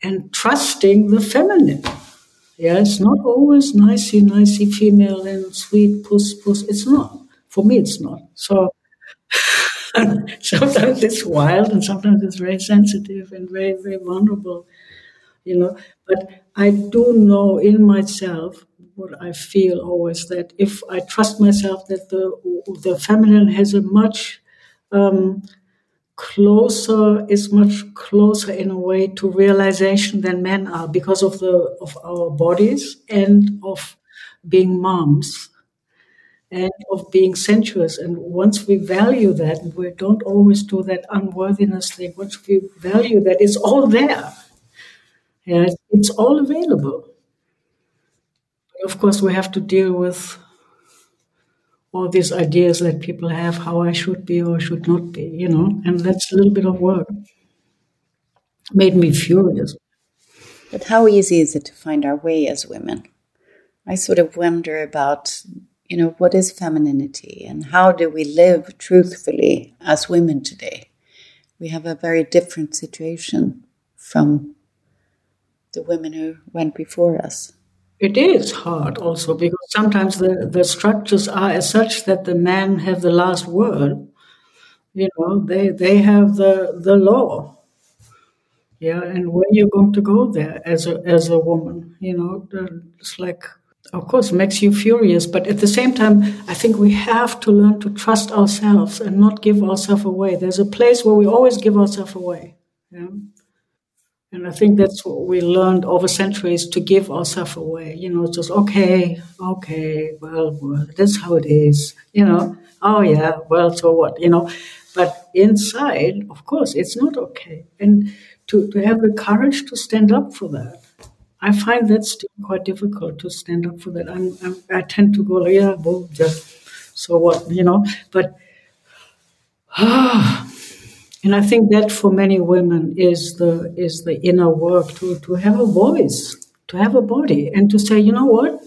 and trusting the feminine yeah, it's not always nicey, nicey female and sweet puss, puss. It's not. For me, it's not. So, (laughs) sometimes it's wild and sometimes it's very sensitive and very, very vulnerable, you know. But I do know in myself what I feel always that if I trust myself that the the feminine has a much um, closer is much closer in a way to realization than men are because of the of our bodies and of being moms and of being sensuous. And once we value that, and we don't always do that unworthiness thing, once we value that, it's all there. Yeah, it's all available. Of course, we have to deal with all these ideas that people have how I should be or should not be, you know, and that's a little bit of work. Made me furious. But how easy is it to find our way as women? I sort of wonder about, you know, what is femininity and how do we live truthfully as women today? We have a very different situation from the women who went before us. It is hard also because sometimes the, the structures are as such that the men have the last word. You know, they they have the the law. Yeah, and where you're going to go there as a as a woman, you know, it's like of course makes you furious, but at the same time, I think we have to learn to trust ourselves and not give ourselves away. There's a place where we always give ourselves away. Yeah. And I think that's what we learned over centuries to give ourselves away. You know, just okay, okay, well, well, that's how it is. You know, oh yeah, well, so what? You know, but inside, of course, it's not okay. And to, to have the courage to stand up for that, I find that still quite difficult to stand up for that. I'm, I'm, i tend to go, yeah, well, just so what, you know, but. (sighs) Ah, And I think that for many women is the is the inner work to, to have a voice, to have a body, and to say, you know what,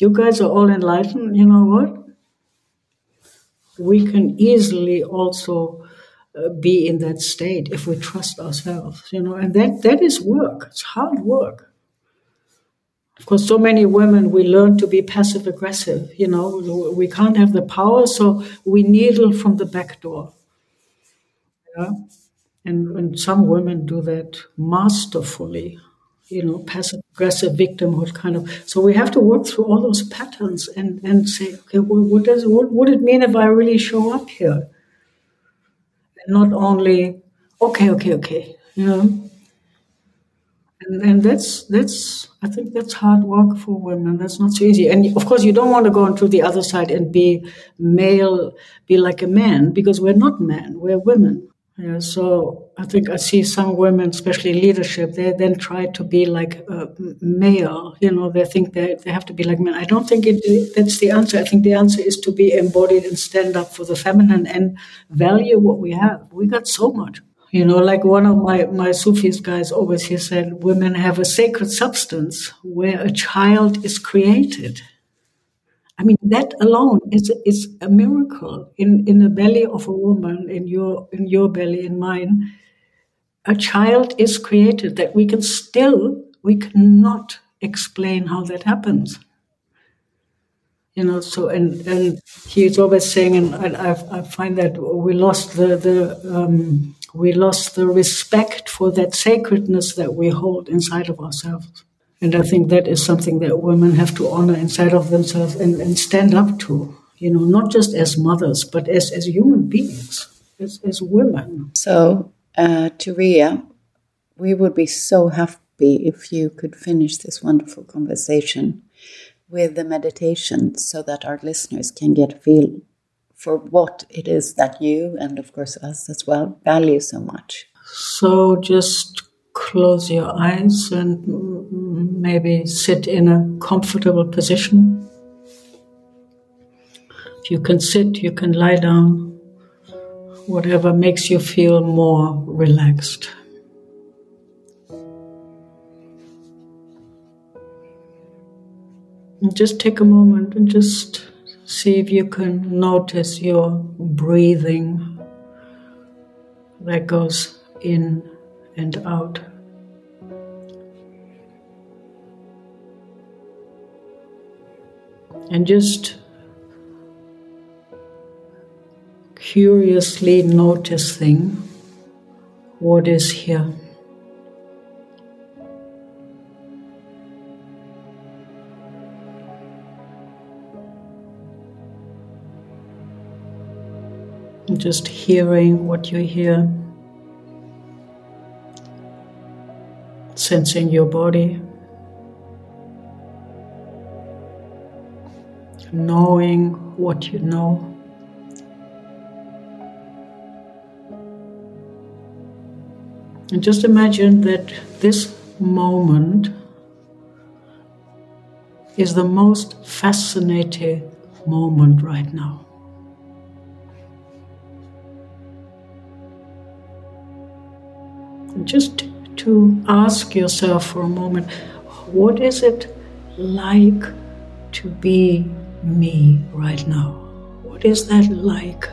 you guys are all enlightened. You know what, we can easily also uh, be in that state if we trust ourselves. You know, and that that is work. It's hard work. Of course, so many women we learn to be passive aggressive. You know, we can't have the power, so we needle from the back door yeah? And, and some women do that masterfully, you know, passive aggressive victimhood kind of. So we have to work through all those patterns and, and say, okay, well, what does what would it mean if I really show up here? And not only, okay, okay, okay, you know. And, and that's that's I think that's hard work for women. That's not so easy. And of course, you don't want to go onto the other side and be male, be like a man, because we're not men. We're women. Yeah, so I think I see some women, especially leadership, they then try to be like a male. You know, they think they, they have to be like men. I don't think it, that's the answer. I think the answer is to be embodied and stand up for the feminine and value what we have. We got so much. You know, like one of my, my Sufis guys always he said, women have a sacred substance where a child is created. I mean, that alone is is a miracle in in the belly of a woman, in your in your belly, in mine. A child is created that we can still we cannot explain how that happens. You know, so and and he's always saying, and I, I find that we lost the the um, we lost the respect for that sacredness that we hold inside of ourselves. And I think that is something that women have to honor inside of themselves and, and stand up to, you know, not just as mothers, but as, as human beings, as, as women. So, uh, Turiya, we would be so happy if you could finish this wonderful conversation with the meditation so that our listeners can get a feel for what it is that you and of course us as well value so much. So just close your eyes and maybe sit in a comfortable position. If you can sit, you can lie down, whatever makes you feel more relaxed. And just take a moment and just see if you can notice your breathing that goes in and out. And just curiously noticing what is here. just hearing what you hear, sensing your body, knowing what you know. And just imagine that this moment is the most fascinating moment right now. just to ask yourself for a moment what is it like to be me right now? What is that like?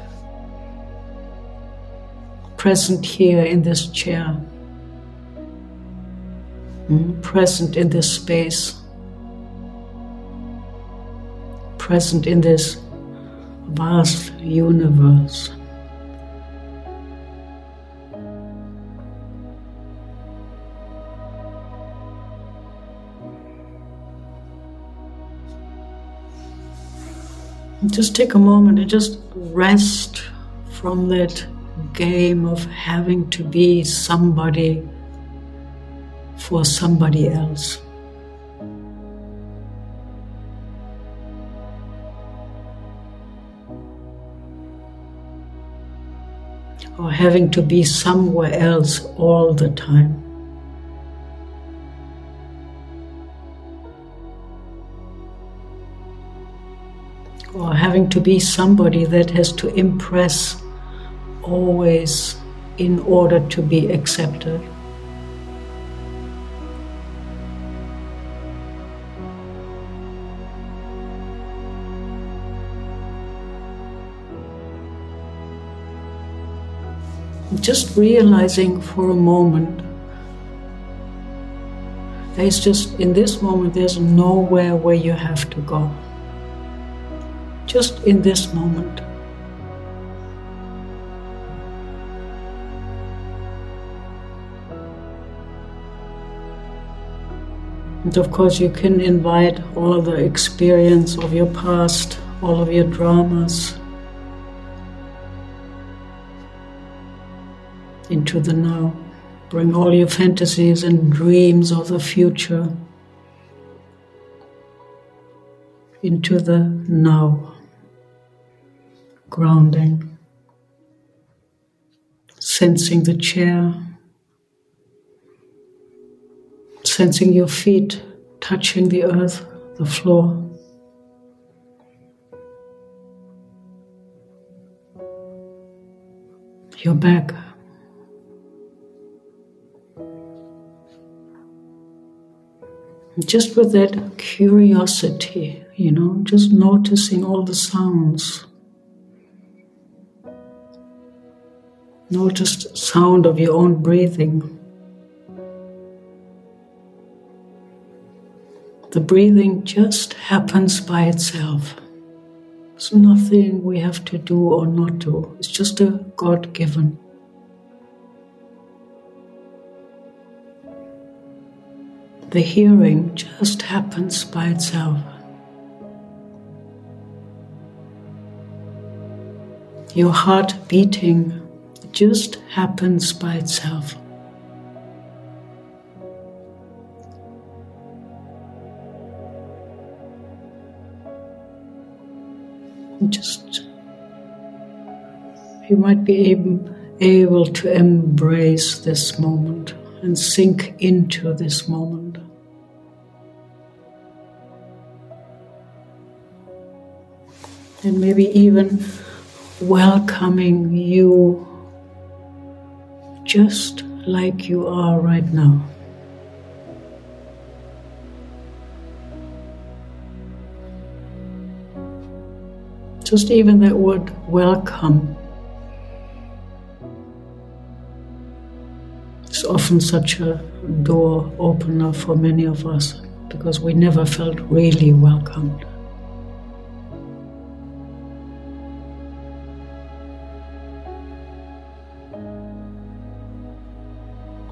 Present here in this chair, hmm? present in this space, present in this vast universe. Just take a moment and just rest from that game of having to be somebody for somebody else. Or having to be somewhere else all the time. Having to be somebody that has to impress always in order to be accepted. Just realizing for a moment, there's just in this moment, there's nowhere where you have to go just in this moment. And of course, you can invite all the experience of your past, all of your dramas into the now. Bring all your fantasies and dreams of the future into the now grounding, sensing the chair, sensing your feet touching the earth, the floor. Your back. Just with that curiosity, you know, just noticing all the sounds. Notice the sound of your own breathing. The breathing just happens by itself. It's nothing we have to do or not do. It's just a God given. The hearing just happens by itself. Your heart beating just happens by itself. Just you might be able, able to embrace this moment and sink into this moment. And maybe even welcoming you just like you are right now. Just even that word welcome is often such a door opener for many of us because we never felt really welcomed.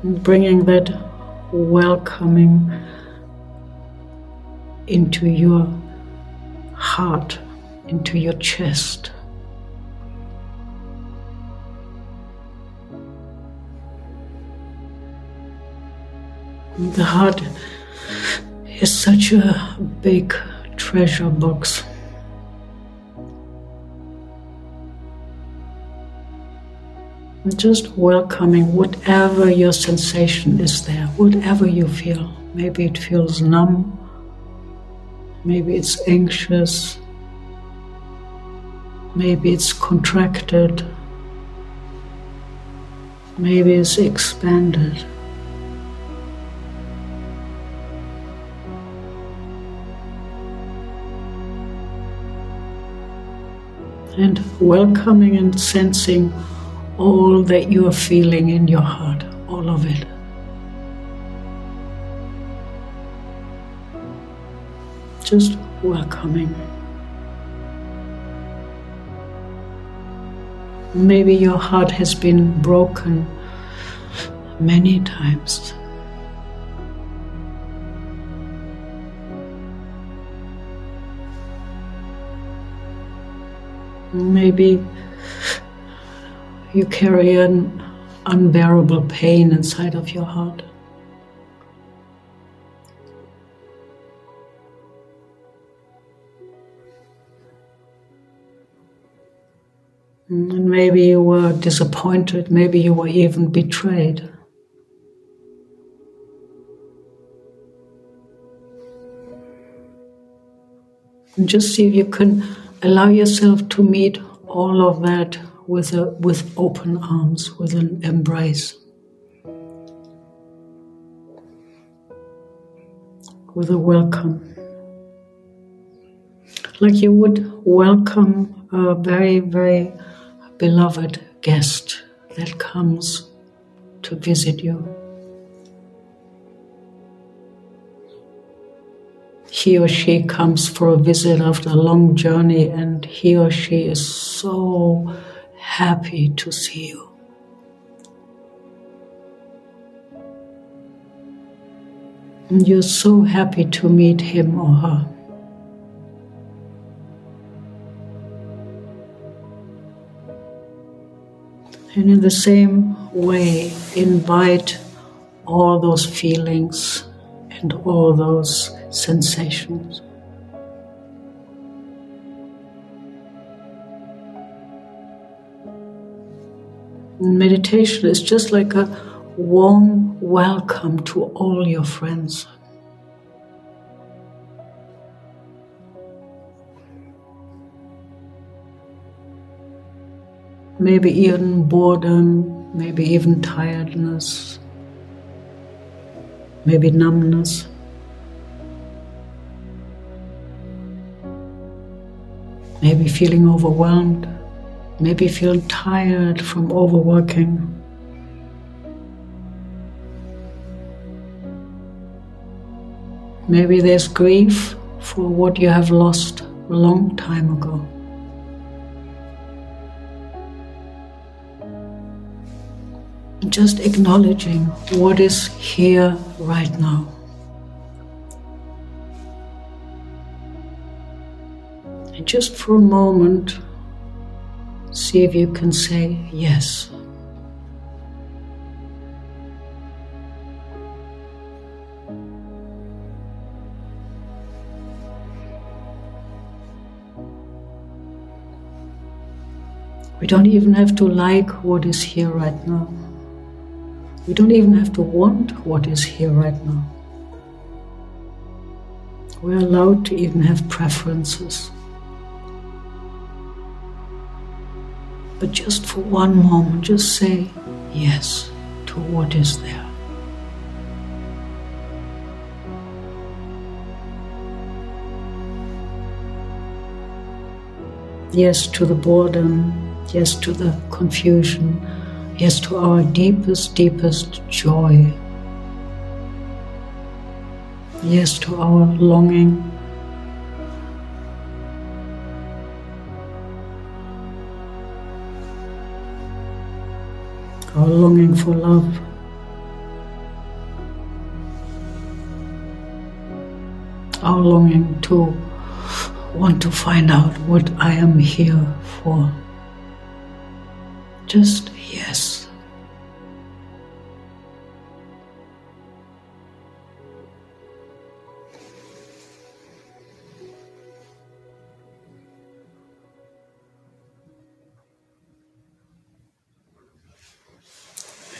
Bringing that welcoming into your heart, into your chest. The heart is such a big treasure box. Just welcoming whatever your sensation is there, whatever you feel. Maybe it feels numb, maybe it's anxious, maybe it's contracted, maybe it's expanded. and welcoming and sensing all that you are feeling in your heart, all of it. Just welcoming. Maybe your heart has been broken many times. Maybe you carry an unbearable pain inside of your heart. And maybe you were disappointed, maybe you were even betrayed. And just see if you can allow yourself to meet all of that with, a, with open arms, with an embrace, with a welcome. Like you would welcome a very, very beloved guest that comes to visit you. he or she comes for a visit after a long journey and he or she is so happy to see you. And you're so happy to meet him or her. And in the same way, invite all those feelings and all those sensations. Meditation is just like a warm welcome to all your friends. Maybe even boredom, maybe even tiredness, maybe numbness. maybe feeling overwhelmed, maybe feel tired from overworking. Maybe there's grief for what you have lost a long time ago. Just acknowledging what is here right now. And just for a moment, see if you can say yes. We don't even have to like what is here right now. We don't even have to want what is here right now. We're allowed to even have preferences. But just for one moment, just say yes to what is there. Yes to the boredom, yes to the confusion, yes to our deepest, deepest joy. Yes to our longing our longing for love. Our longing to want to find out what I am here for. Just yes.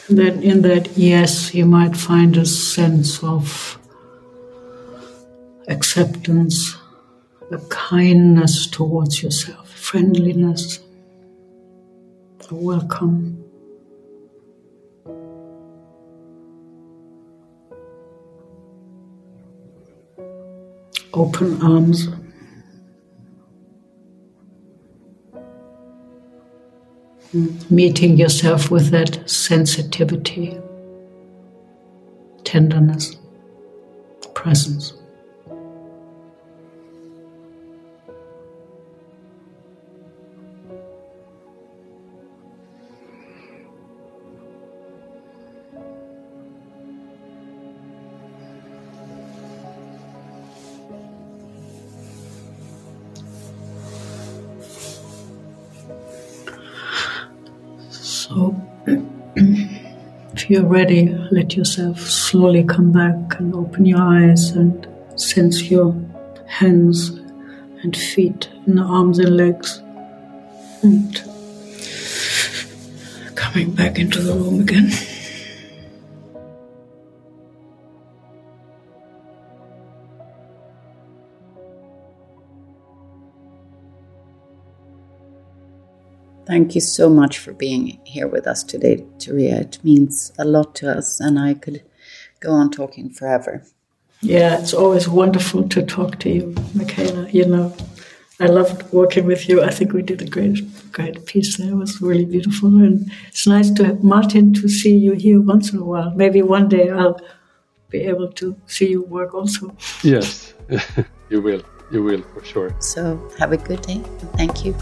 Then in that yes, you might find a sense of acceptance, a kindness towards yourself, friendliness, a welcome. Open arms. Meeting yourself with that sensitivity, tenderness, presence. You're ready, let yourself slowly come back and open your eyes and sense your hands and feet and arms and legs. And coming back into the room again. Thank you so much for being here with us today, Turiya. It means a lot to us, and I could go on talking forever. Yeah, it's always wonderful to talk to you, Michaela. You know, I loved working with you. I think we did a great, great piece there. It was really beautiful, and it's nice to have Martin to see you here once in a while. Maybe one day I'll be able to see you work also. Yes, (laughs) you will. You will for sure. So have a good day, thank you.